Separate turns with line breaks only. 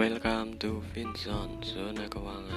Welcome to FinZone, zona keuangan